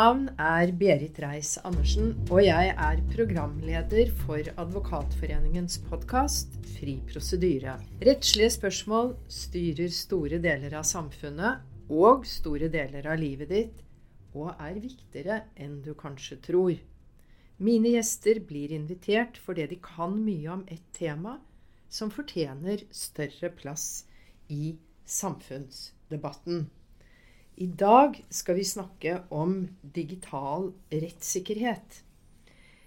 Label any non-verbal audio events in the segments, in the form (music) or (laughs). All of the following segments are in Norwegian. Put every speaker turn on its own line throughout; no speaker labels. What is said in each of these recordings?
navn er Berit Reiss-Andersen, og jeg er programleder for Advokatforeningens podkast Fri prosedyre. Rettslige spørsmål styrer store deler av samfunnet og store deler av livet ditt, og er viktigere enn du kanskje tror. Mine gjester blir invitert fordi de kan mye om et tema som fortjener større plass i samfunnsdebatten. I dag skal vi snakke om digital rettssikkerhet.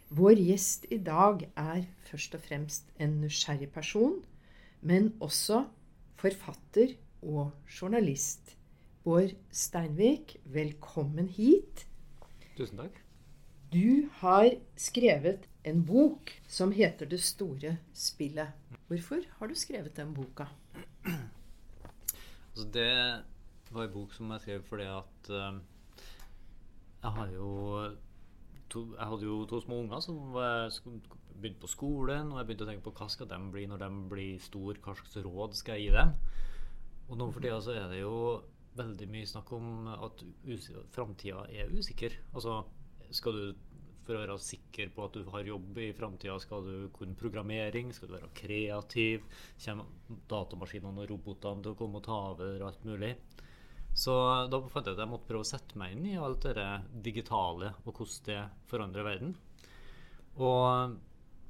Vår gjest i dag er først og fremst en nysgjerrig person, men også forfatter og journalist. Bård Steinvik, velkommen hit.
Tusen takk.
Du har skrevet en bok som heter 'Det store spillet'. Hvorfor har du skrevet den boka?
Altså det var en bok som jeg skrev fordi at uh, jeg har jo to, Jeg hadde jo to små unger som begynte på skolen, og jeg begynte å tenke på hva skal de bli når de blir store, hva slags råd skal jeg gi dem? Og nå for tida så er det jo veldig mye snakk om at framtida er usikker. Altså skal du for å være sikker på at du har jobb i framtida, skal du kunne programmering, skal du være kreativ, kommer datamaskinene og robotene til å komme og ta over og alt mulig. Så da fant jeg at jeg måtte prøve å sette meg inn i alt det digitale og hvordan det forandrer verden. Og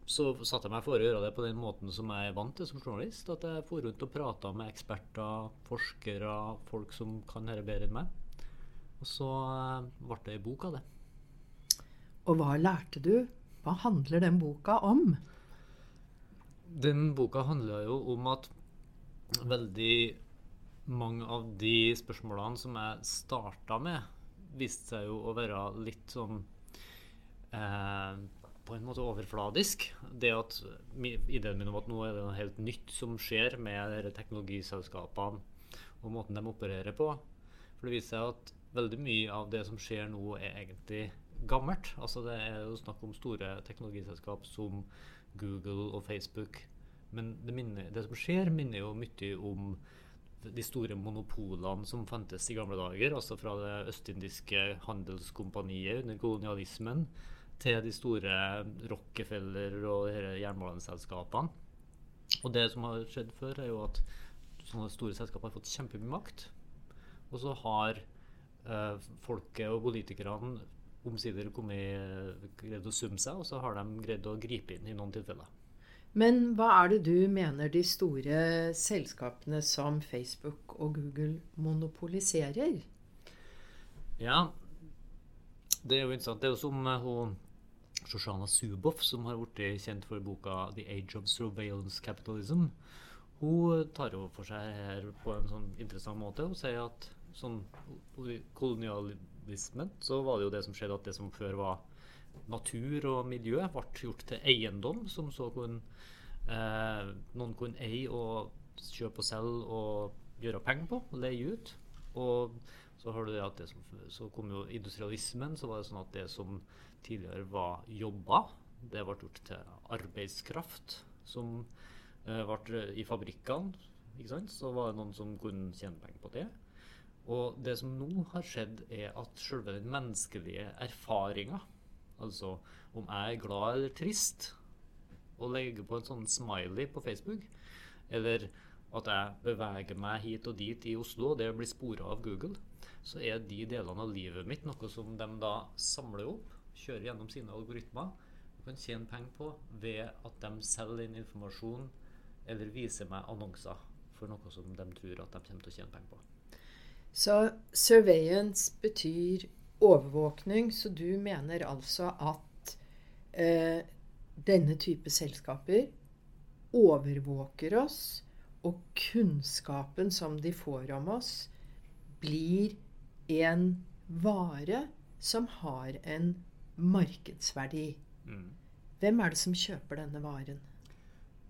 så satte jeg meg for å gjøre det på den måten som jeg er vant til som journalist. At jeg for rundt og prata med eksperter, forskere, folk som kan dette bedre enn meg. Og så eh, ble det ei bok av det.
Og hva lærte du? Hva handler den boka om?
Den boka handler jo om at veldig mange av de spørsmålene som jeg starta med, viste seg jo å være litt sånn eh, på en måte overfladisk. Det at Ideen min om at nå er det noe helt nytt som skjer med teknologiselskapene og måten de opererer på. For det viser seg at veldig mye av det som skjer nå, er egentlig gammelt. Altså Det er jo snakk om store teknologiselskap som Google og Facebook. Men det, minner, det som skjer, minner jo mye om de store monopolene som fantes i gamle dager, altså fra det østindiske handelskompaniet under kolonialismen til de store Rockefeller og jernbaneselskapene. Og det som har skjedd før, er jo at sånne store selskaper har fått kjempemye makt. Og så har eh, folket og politikerne omsider kommet, greid å summe seg, og så har de greid å gripe inn i noen tilfeller.
Men hva er det du mener de store selskapene som Facebook og Google monopoliserer?
Ja, det er jo interessant. Det er jo som eh, hun Shoshana Zuboff, som har blitt kjent for boka 'The Age of Surveillance Capitalism'. Hun tar jo for seg her på en sånn interessant måte og sier at sånn kolonialismen, så var det jo det som skjedde at det som før var natur og miljø ble gjort til eiendom, som så kunne, eh, noen kunne eie og kjøpe og selge og gjøre penger på, leie ut. Og så har du at det som, så kom jo industrialismen, så var det sånn at det som tidligere var jobber, det ble gjort til arbeidskraft som eh, ble i fabrikkene. Ikke sant? Så var det noen som kunne tjene penger på det. Og det som nå har skjedd, er at selve den menneskelige erfaringa Altså om jeg er glad eller trist, og legger på en sånn smiley på Facebook, eller at jeg beveger meg hit og dit i Oslo, og det blir spora av Google, så er de delene av livet mitt noe som de da samler opp, kjører gjennom sine algoritmer, og kan tjene penger på ved at de selger inn informasjon eller viser meg annonser for noe som de tror at de kommer til å tjene penger på.
Så surveillance betyr overvåkning, så du mener altså at eh, denne type selskaper overvåker oss, og kunnskapen som de får om oss, blir en vare som har en markedsverdi. Mm. Hvem er det som kjøper denne varen?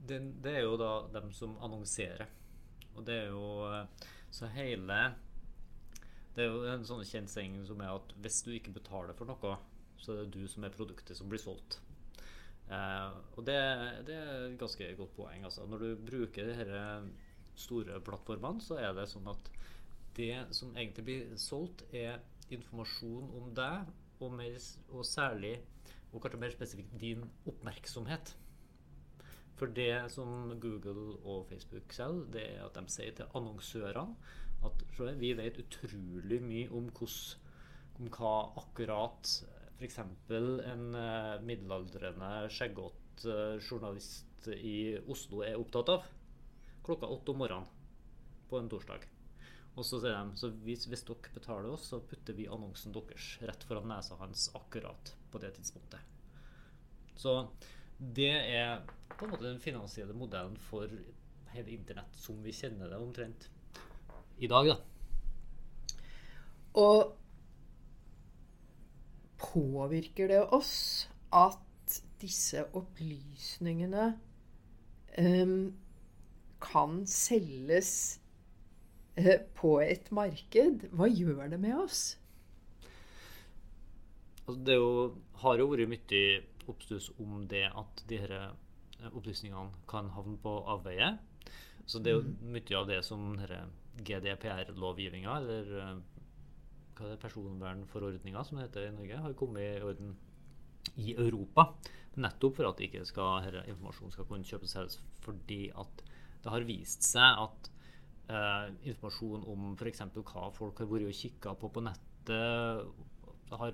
Den, det er jo da dem som annonserer. Og det er jo eh, Så hele det er jo en sånn kjent som er at hvis du ikke betaler for noe, så er det du som er produktet som blir solgt. Eh, og det, det, er et ganske godt poeng. Altså. Når du bruker disse store plattformene, så er det sånn at det som egentlig blir solgt, er informasjon om deg, og, mer, og særlig, og kanskje mer spesifikt, din oppmerksomhet. For det som Google og Facebook selger, det er at de sier til annonsørene at vi vet utrolig mye om, hos, om hva akkurat f.eks. en uh, middelaldrende, skjeggete uh, journalist i Oslo er opptatt av klokka åtte om morgenen på en torsdag. Og så sier de så hvis, hvis, dere betaler oss, så putter vi annonsen deres rett foran nesa hans akkurat på det tidspunktet. Så det er på en måte den finansielle modellen for hele internett som vi kjenner det omtrent i dag, da.
Og påvirker det oss at disse opplysningene um, kan selges uh, på et marked? Hva gjør det med oss?
Altså, det jo, har jo vært mye oppstuss om det at de her eh, opplysningene kan havne på avveie. Så det er jo mm. mye av det som GDPR-lovgivninga, eller eh, hva er personvernforordninga som det heter i Norge, har kommet i orden i Europa. Nettopp for at ikke skal, informasjon skal kunne kjøpes og fordi at det har vist seg at eh, informasjon om f.eks. hva folk har vært og kikka på på nettet, det har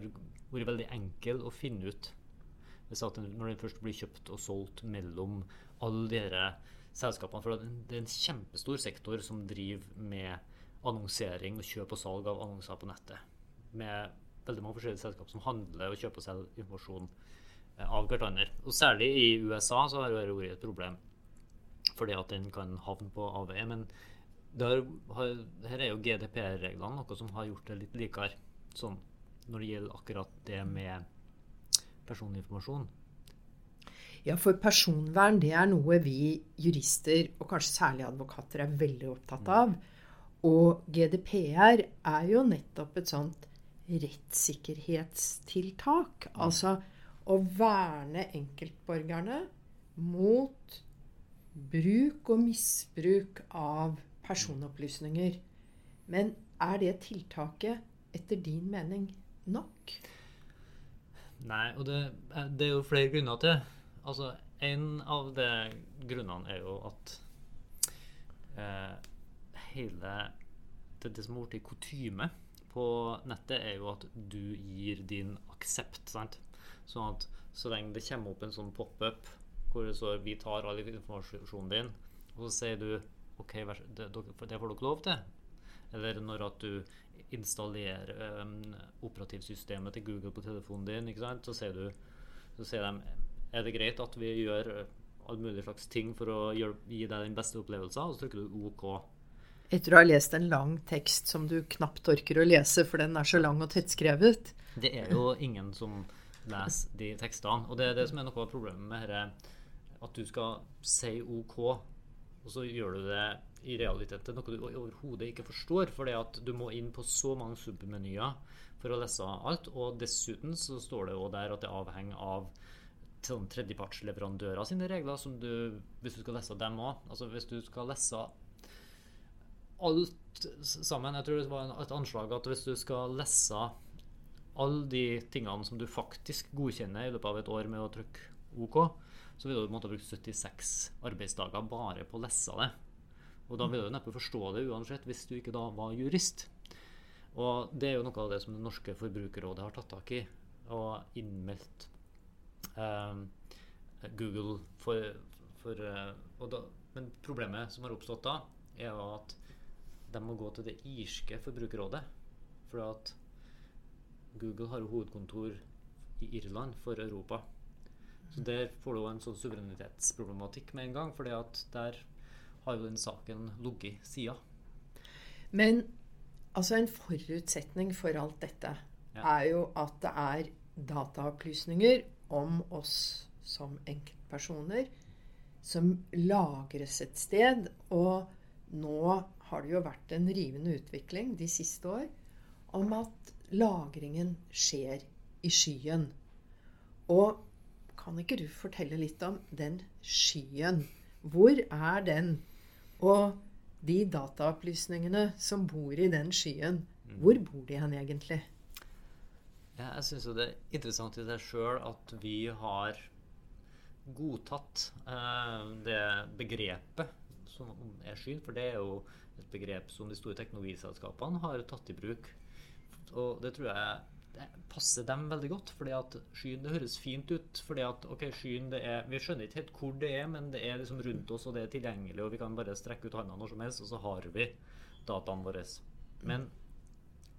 vært veldig enkel å finne ut når den først blir kjøpt og solgt mellom alle de selskapene. For det er en kjempestor sektor som driver med annonsering og kjøp og salg av annonser på nettet. Med veldig mange forskjellige selskap som handler og kjøper og selger informasjon eh, av hverandre. Og særlig i USA så har det vært et problem fordi at den kan havne på avveie. Men har, her er jo GDPR-reglene noe som har gjort det litt likere sånn når det gjelder akkurat det med personinformasjon?
Ja, for personvern det er noe vi jurister, og kanskje særlig advokater, er veldig opptatt mm. av. Og GDPR er jo nettopp et sånt rettssikkerhetstiltak. Mm. Altså å verne enkeltborgerne mot bruk og misbruk av personopplysninger. Men er det tiltaket etter din mening nok?
Nei, og det, det, er jo flere grunner til. Altså, En av de grunnene er jo at eh, hele det, det som har blitt kutyme på nettet, er jo at du gir din aksept. sant? Sånn at så lenge det kommer opp en sånn pop-up hvor det står 'Vi tar all informasjonen din', og så sier du 'OK, det, får dere lov til', eller når at du installerer um, operativsystemet til Google på telefonen din, så ser du så ser de er det greit at vi gjør all alle mulige slags ting for å gi deg den beste opplevelsen, og så trykker du OK.
Etter å ha lest en lang tekst som du knapt orker å lese, for den er så lang og tettskrevet.
Det er jo ingen som leser de tekstene. Og det er det som er noe av problemet med dette, at du skal si OK, og så gjør du det i realiteten noe du overhodet ikke forstår. fordi at du må inn på så mange submenyer for å lese alt. Og dessuten så står det jo der at det avhenger av sånn tredjepartsleverandører sine regler, som du, hvis du skal lese dem òg. Altså hvis du skal lese alt sammen Jeg tror det var et anslag at hvis du skal lese alle de tingene som du faktisk godkjenner i løpet av et år med å trykke OK, så vil du måtte bruke 76 arbeidsdager bare på å lese det. Og da vil du neppe forstå det uansett hvis du ikke da var jurist. Og det er jo noe av det som det norske forbrukerrådet har tatt tak i og innmeldt Google for, for eh, da, Men problemet som har oppstått da, er jo at de må gå til det irske forbrukerrådet. For at Google har jo hovedkontor i Irland for Europa. Så der får du en sånn suverenitetsproblematikk med en gang. at der har jo den saken ligget sida.
Men altså en forutsetning for alt dette ja. er jo at det er dataopplysninger om oss som enkeltpersoner som lagres et sted. Og nå har det jo vært en rivende utvikling de siste år om at lagringen skjer i skyen. Og kan ikke du fortelle litt om den skyen? Hvor er den? Og de dataopplysningene som bor i den skyen, mm. hvor bor de hen egentlig?
Ja, jeg syns jo det er interessant i seg sjøl at vi har godtatt eh, det begrepet som er skyen, for det er jo et begrep som de store teknologiselskapene har tatt i bruk. Og det tror jeg det passer dem veldig godt. fordi at skyen det høres fint ut. fordi at ok, skyen det er, Vi skjønner ikke helt hvor det er, men det er liksom rundt oss, og det er tilgjengelig, og vi kan bare strekke ut hånda når som helst, og så har vi dataene våre. Men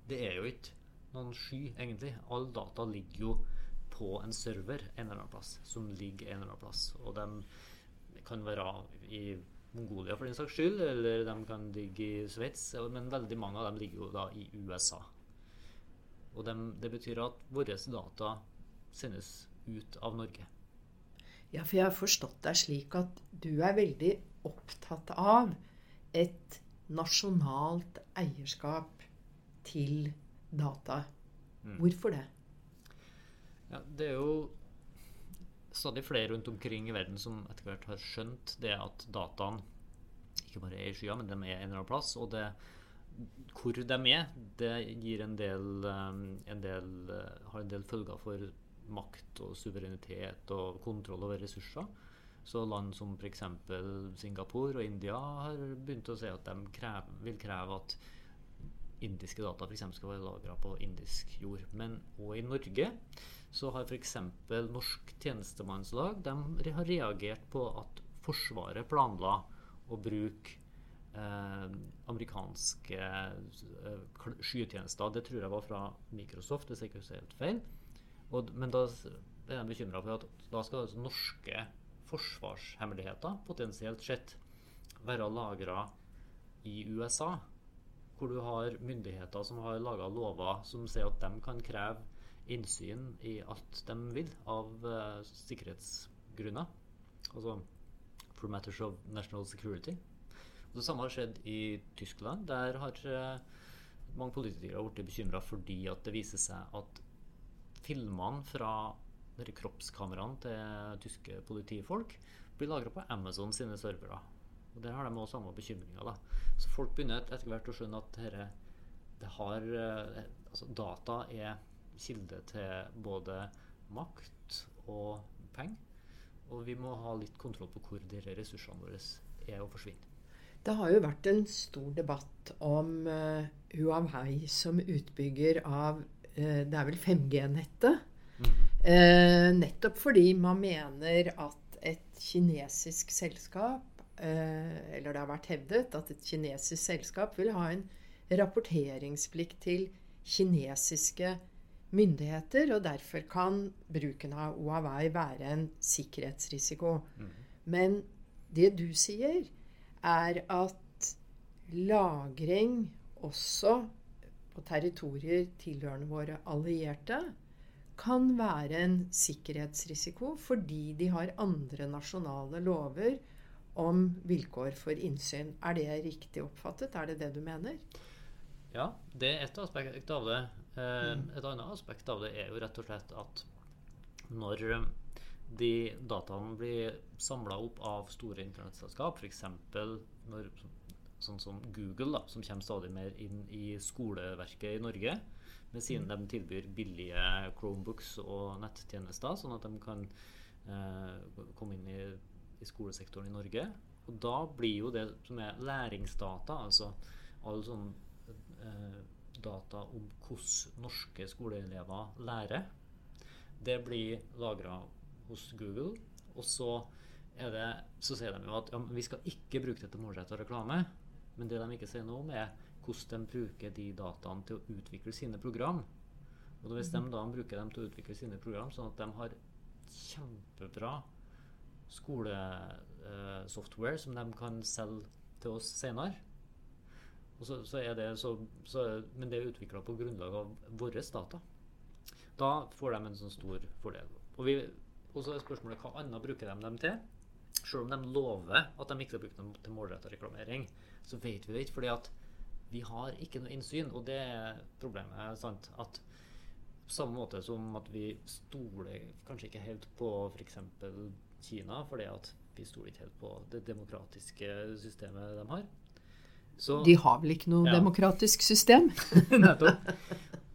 det er jo ikke noen sky, egentlig. All data ligger jo på en server en eller annen plass, som ligger en eller annen plass. Og de kan være i Mongolia for den saks skyld, eller de kan ligge i Sveits, men veldig mange av dem ligger jo da i USA. Og de, det betyr at våre data sendes ut av Norge.
Ja, for jeg har forstått deg slik at du er veldig opptatt av et nasjonalt eierskap til data.
Mm.
Hvorfor det?
Ja, det er jo stadig flere rundt omkring i verden som etter hvert har skjønt det at dataen ikke bare er i skya, men de er en eller annen plass. Og det, hvor de er, det gir en del, um, en del, uh, har en del følger for makt og suverenitet og kontroll over ressurser. Så land som f.eks. Singapore og India har begynt å si at de krever, vil kreve at indiske data f.eks. skal være lagra på indisk jord. Men òg i Norge så har f.eks. Norsk tjenestemannslag de har reagert på at Forsvaret planla å bruke eh, amerikanske eh, skytjenester. Det tror jeg var fra Microsoft, hvis jeg ikke husker helt feil. Og, men da er de bekymra for at da skal altså norske forsvarshemmeligheter potensielt sett være lagra i USA. Hvor du har myndigheter som har laga lover som sier at de kan kreve innsyn i alt de vil av uh, sikkerhetsgrunner. Altså for matters of national security. Og det samme har skjedd i Tyskland. Der har uh, mange politikere blitt bekymra fordi at det viser seg at filmene fra kroppskameraene til tyske politifolk blir lagra på Amazon sine servere. Og Der har de også samme bekymringa. Så folk begynner etter hvert å skjønne at herre, det har, uh, altså data er kilde til både makt og penger. Og vi må ha litt kontroll på hvor de ressursene våre er og forsvinner.
Det har jo vært en stor debatt om uh, Huawei som utbygger av uh, Det er vel 5G-nettet. Mm. Uh, nettopp fordi man mener at et kinesisk selskap Eller det har vært hevdet at et kinesisk selskap vil ha en rapporteringsplikt til kinesiske myndigheter, og derfor kan bruken av Huawei være en sikkerhetsrisiko. Mm. Men det du sier, er at lagring også på territorier tilhørende våre allierte kan være en sikkerhetsrisiko fordi de har andre nasjonale lover om vilkår for innsyn. Er det riktig oppfattet? Er det det du mener?
Ja, det er et aspekt av det. Eh, mm. Et annet aspekt av det er jo rett og slett at når de dataene blir samla opp av store internettselskap, f.eks. når sånn som Google, da, som kommer stadig mer inn i skoleverket i Norge, med siden mm. de tilbyr billige Chromebooks og nettjenester, sånn at de kan eh, komme inn i, i, skolesektoren i Norge. Og da blir jo det som er læringsdata, altså all sånn eh, data om hvordan norske skoleelever lærer. Det blir lagra hos Google. Og så, det, så sier de jo at ja, vi skal ikke bruke det til målretta reklame. Men det de ikke sier noe om, er hvordan de bruker de dataene til å utvikle sine program. Og Hvis de da bruker dem til å utvikle sine program, sånn at de har kjempebra skolesoftware som de kan selge til oss senere, så, så det så, men det er utvikla på grunnlag av våre data. Da får de en sånn stor fordel. Og, vi, så er spørsmålet hva annet bruker de dem til? Selv om de lover at de ikke skal bruke dem til målretta reklamering, så vet vi det ikke. fordi at vi har ikke noe innsyn, og det er problemet. sant? At samme måte som at vi stoler kanskje ikke helt på f.eks. Kina, fordi at vi stoler ikke helt på det demokratiske systemet de har.
Så, de har vel ikke noe ja. demokratisk system? (laughs)
Nettopp.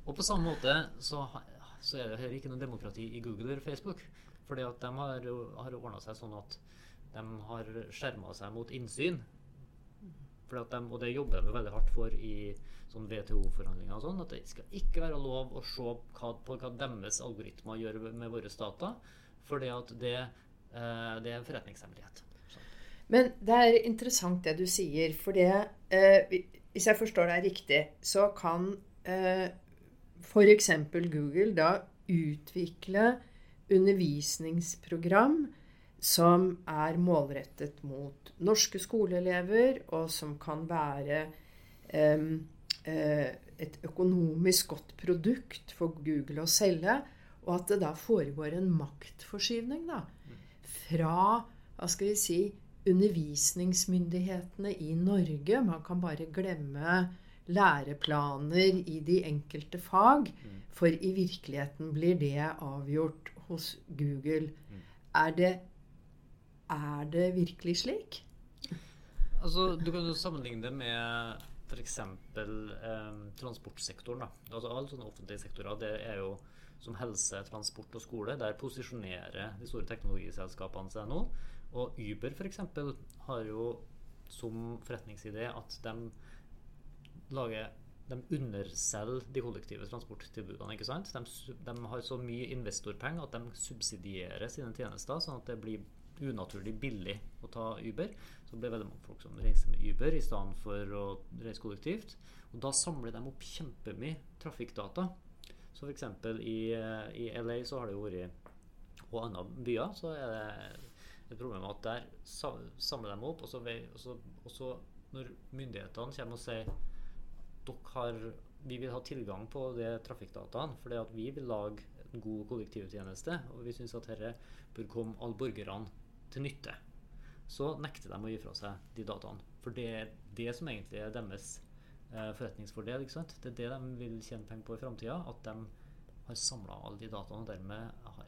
Og på samme måte så så er det heller ikke noe demokrati i Google eller Facebook. Fordi at de har, har ordna seg sånn at de har skjerma seg mot innsyn. De, og det jobber de veldig hardt for i sånn WTO-forhandlinger. og sånn, At det skal ikke være lov å se på hva deres algoritmer gjør med våre data. Fordi at det, det er en forretningshemmelighet.
Men det er interessant det du sier. For det eh, Hvis jeg forstår deg riktig, så kan eh, f.eks. Google da utvikle undervisningsprogram som er målrettet mot norske skoleelever, og som kan være eh, et økonomisk godt produkt for Google å selge. Og at det da foregår en maktforskyvning da, fra hva skal vi si, undervisningsmyndighetene i Norge. Man kan bare glemme læreplaner i de enkelte fag. For i virkeligheten blir det avgjort hos Google. Er det, er det virkelig slik?
Altså, Du kan jo sammenligne det med f.eks. Eh, transportsektoren. da. Altså Alle sånne offentlige sektorer det er jo som helse, transport og skole. Der posisjonerer de store teknologiselskapene seg nå. Og Uber f.eks. har jo som forretningsidé at de lager de underselger de kollektive transporttilbudene. ikke sant? De, de, har så mye investorpenger at de subsidierer sine tjenester, sånn at det blir unaturlig billig å ta Uber. Så blir det veldig mange folk som reiser med Uber i stedet for å reise kollektivt. Og da samler de opp kjempemye trafikkdata. Så f.eks. I, i LA så har det jo vært Og andre byer så er det et problem at der samler de opp, og så, og så, og så når myndighetene kommer og sier dere har, vi vil ha tilgang på de trafikkdataene fordi vi vil lage en god kollektivtjeneste, og vi syns at dette bør komme alle borgerne til nytte. Så nekter de å gi fra seg de dataene. For det er det som egentlig er deres eh, forretningsfordel. ikke sant? Det er det de vil tjene penger på i framtida. At de har samla alle de dataene og dermed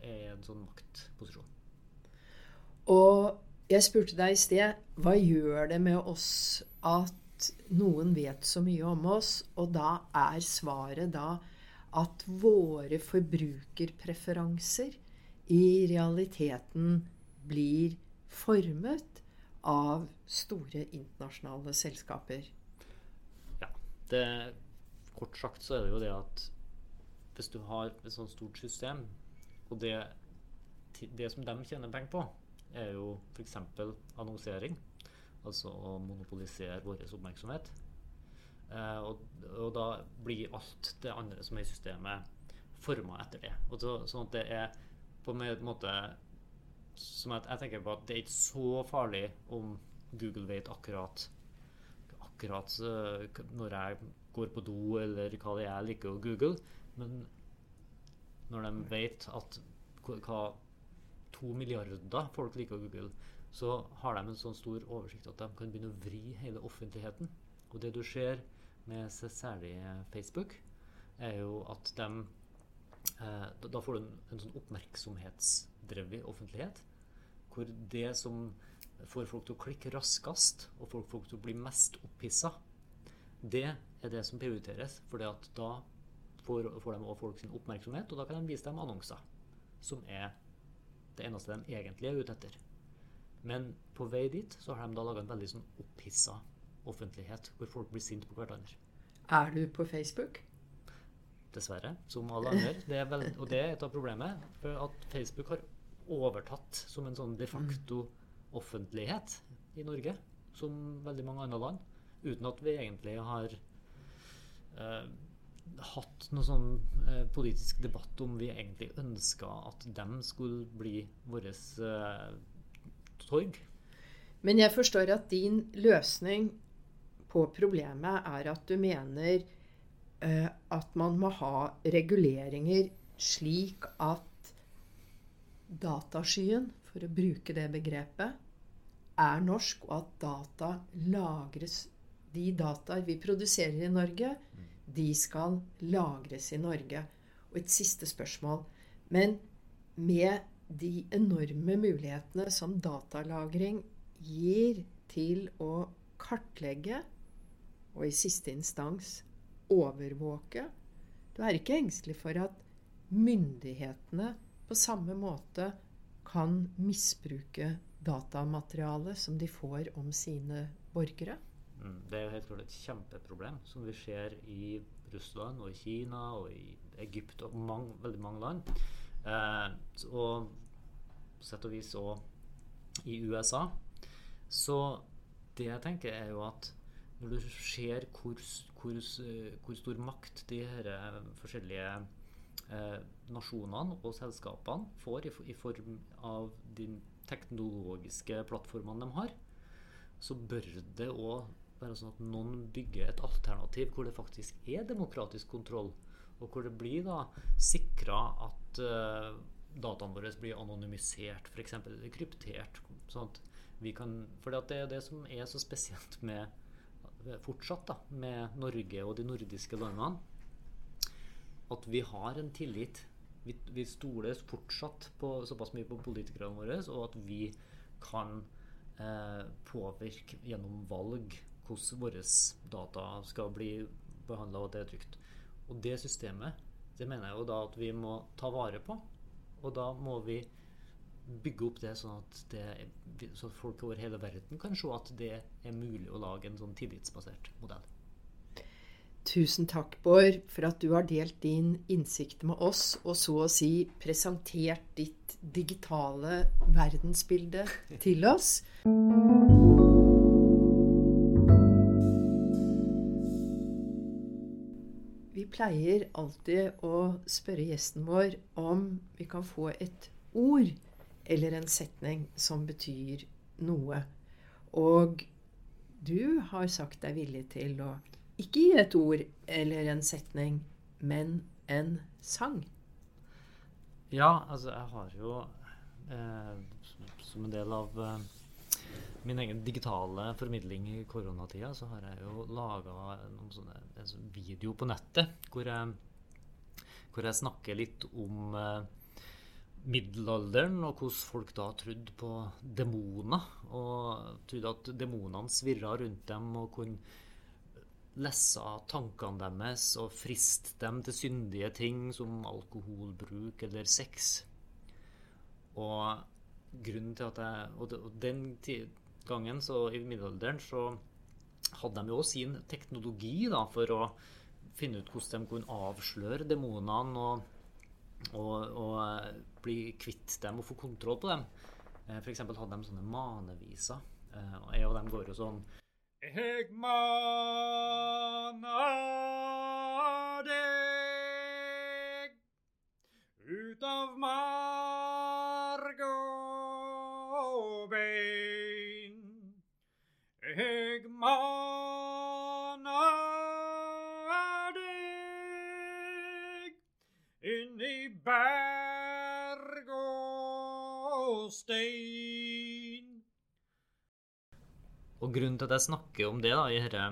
er i en sånn maktposisjon.
Og jeg spurte deg i sted hva gjør det med oss at noen vet så mye om oss, og da er svaret da at våre forbrukerpreferanser i realiteten blir formet av store internasjonale selskaper?
Det, kort sagt så er det jo det at hvis du har et sånt stort system, og det, det som de tjener penger på, er jo f.eks. annonsering. Altså å monopolisere vår oppmerksomhet. Eh, og, og, da blir alt det andre som er i systemet, forma etter det. Og så, sånn at det er på en måte som at jeg tenker på at det er ikke så farlig om Google vet akkurat akkurat når jeg går på do, eller hva det er jeg liker å google. Men når de vet at hva to milliarder folk liker å google, så har de en sånn stor oversikt at de kan begynne å vri hele offentligheten. Og det du ser med særlig Facebook, er jo at de eh, Da får du en, en sånn oppmerksomhetsdrevet offentlighet. Hvor det som får folk til å klikke raskest, og får folk til å bli mest opphissa, det er det som prioriteres. For da får, får de også folk sin oppmerksomhet, og da kan de vise dem annonser. Som er det eneste de egentlig er ute etter. Men på vei dit så har de da laga en veldig sånn opphissa offentlighet, hvor folk blir sinte på hverandre.
Er du på Facebook?
Dessverre. Som alle andre. Det vel, og det er et av problemet. For at Facebook har overtatt som en sånn de facto offentlighet i Norge. Som veldig mange andre land. Uten at vi egentlig har eh, hatt noe sånn eh, politisk debatt om vi egentlig ønska at dem skulle bli vårt eh, torg.
Men jeg forstår at din løsning på problemet er at du mener eh, at man må ha reguleringer slik at dataskyen, for å bruke det begrepet, er norsk, og at data lagres De dataer vi produserer i Norge, mm de skal lagres i Norge. Og et siste spørsmål. Men med de enorme mulighetene som datalagring gir til å kartlegge og i siste instans overvåke Du er ikke engstelig for at myndighetene på samme måte kan misbruke datamaterialet som de får om sine borgere?
Mm, det er jo helt klart et kjempeproblem som vi ser i Russland og i Kina og i Egypt og mange, veldig mange land. Eh, og på sett og vis òg i USA. Så det jeg tenker, er jo at når du ser hvor, hvor, hvor stor makt de her eh, forskjellige eh, nasjonene og selskapene får i, i form av de teknologiske plattformene de har, så bør det òg være sånn at noen bygger et alternativ hvor det faktisk er demokratisk kontroll, og hvor det blir da sikra at uh, dataene våre blir anonymisert, f.eks. kryptert. Sånn at vi kan, for det er det som er så spesielt med fortsatt da, med Norge og de nordiske landene, at vi har en tillit. Vi, vi stoler fortsatt på, såpass mye på politikerne våre, og at vi kan eh, påvirke gjennom valg hvordan våre data skal bli behandla, og at det er trygt. Og det systemet det mener jeg jo da at vi må ta vare på. Og da må vi bygge opp det sånn at, det, så at folk over hele verden kan se at det er mulig å lage en sånn tillitsbasert modell.
Tusen takk, Bård, for at du har delt din innsikt med oss, og så å si presentert ditt digitale verdensbilde til oss. Vi pleier alltid å spørre gjesten vår om vi kan få et ord eller en setning som betyr noe. Og du har sagt deg villig til å ikke i et ord eller en setning, men en sang.
Ja, altså jeg har jo eh, som en del av eh, min egen digitale formidling i koronatida, så har jeg jo laga en altså, video på nettet hvor jeg, hvor jeg snakker litt om eh, middelalderen, og hvordan folk da trodde på demoner. Og trodde at demonene svirra rundt dem og kunne lesse tankene deres og friste dem til syndige ting som alkoholbruk eller sex. Og grunnen til at jeg Og den gangen, så i middelalderen, så hadde de jo også sin teknologi da, for å finne ut hvordan de kunne avsløre demonene. og og, og eh, bli kvitt dem og få kontroll på dem. F.eks. for eksempel hadde de sånne maneviser. Eh, og en av dem går jo sånn Eg maner deg ut av marg og bein. Jeg maner deg inn i berg og stein. Og grunnen til at jeg snakker om det da, i dette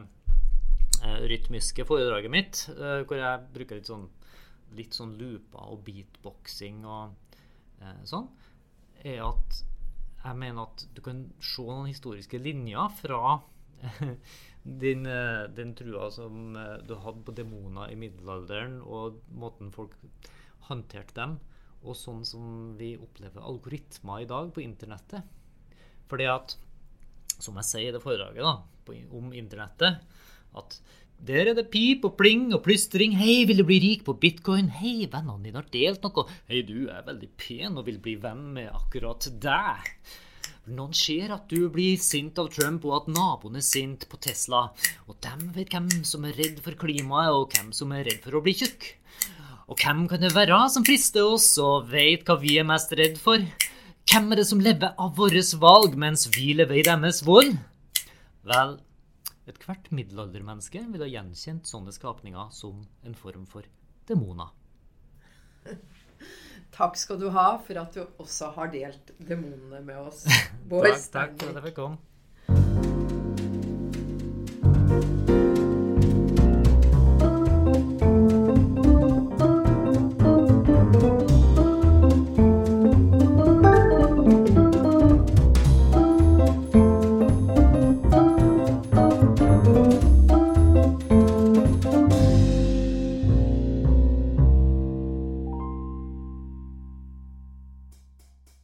eh, rytmiske foredraget mitt, eh, hvor jeg bruker litt sånn, litt sånn looper og beatboxing og eh, sånn, er at jeg mener at du kan se noen historiske linjer fra (laughs) din, eh, den trua som du hadde på demoner i middelalderen, og måten folk håndterte dem, og sånn som vi opplever algoritmer i dag på internettet. Fordi at, som jeg sier i det foredraget da, om internettet, at der er det pip og pling og plystring. Hei, vil du bli rik på bitcoin? Hei, vennene dine har delt noe. Hei, du er veldig pen og vil bli venn med akkurat deg. Noen ser at du blir sint av Trump, og at naboen er sint på Tesla. Og dem vet hvem som er redd for klimaet, og hvem som er redd for å bli tjukk. Og hvem kan det være som frister oss og vet hva vi er mest redd for? Hvem er det som lever av våre valg mens vi lever i deres vold? Vel, ethvert middelaldermenneske ville ha gjenkjent sånne skapninger som en form for demoner. (laughs)
Takk skal du ha for at du også har delt demonene med oss. (laughs) Bård
takk, takk for at jeg fikk komme.